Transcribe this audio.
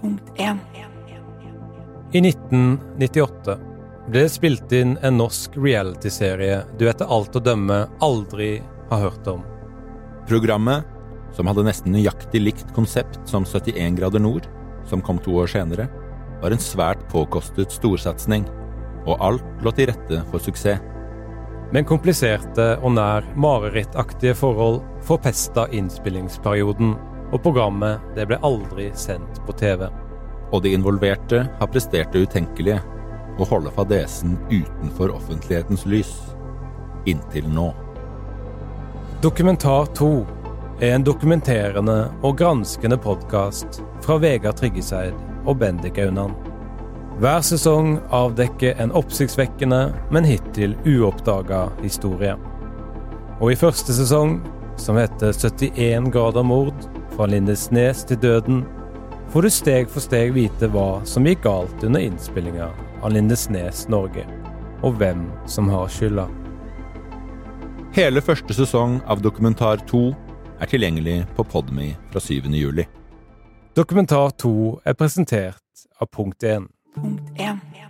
Punkt 1. I 1998 ble det spilt inn en norsk realityserie du etter alt å dømme aldri har hørt om. Programmet, som hadde nesten nøyaktig likt konsept som 71 grader nord, som kom to år senere, var en svært påkostet storsatsing, og alt lå til rette for suksess. Men kompliserte og nær marerittaktige forhold forpesta innspillingsperioden, og programmet det ble aldri sendt på TV. Og de involverte har prestert det utenkelige, å holde fadesen utenfor offentlighetens lys. Inntil nå. Dokumentar 2 er en dokumenterende og granskende podkast fra Vegard Tryggeseid og Bendik Aunan. Hver sesong avdekker en oppsiktsvekkende, men hittil uoppdaga historie. Og i første sesong, som heter 71 grader mord, fra Lindesnes til døden, får du steg for steg vite hva som gikk galt under innspillinga av Lindesnes Norge, og hvem som har skylda. Hele første sesong av Dokumentar 2 er tilgjengelig på Podme fra 7. juli. Dokumentar 2 er presentert av Punkt 1. Punkt 1.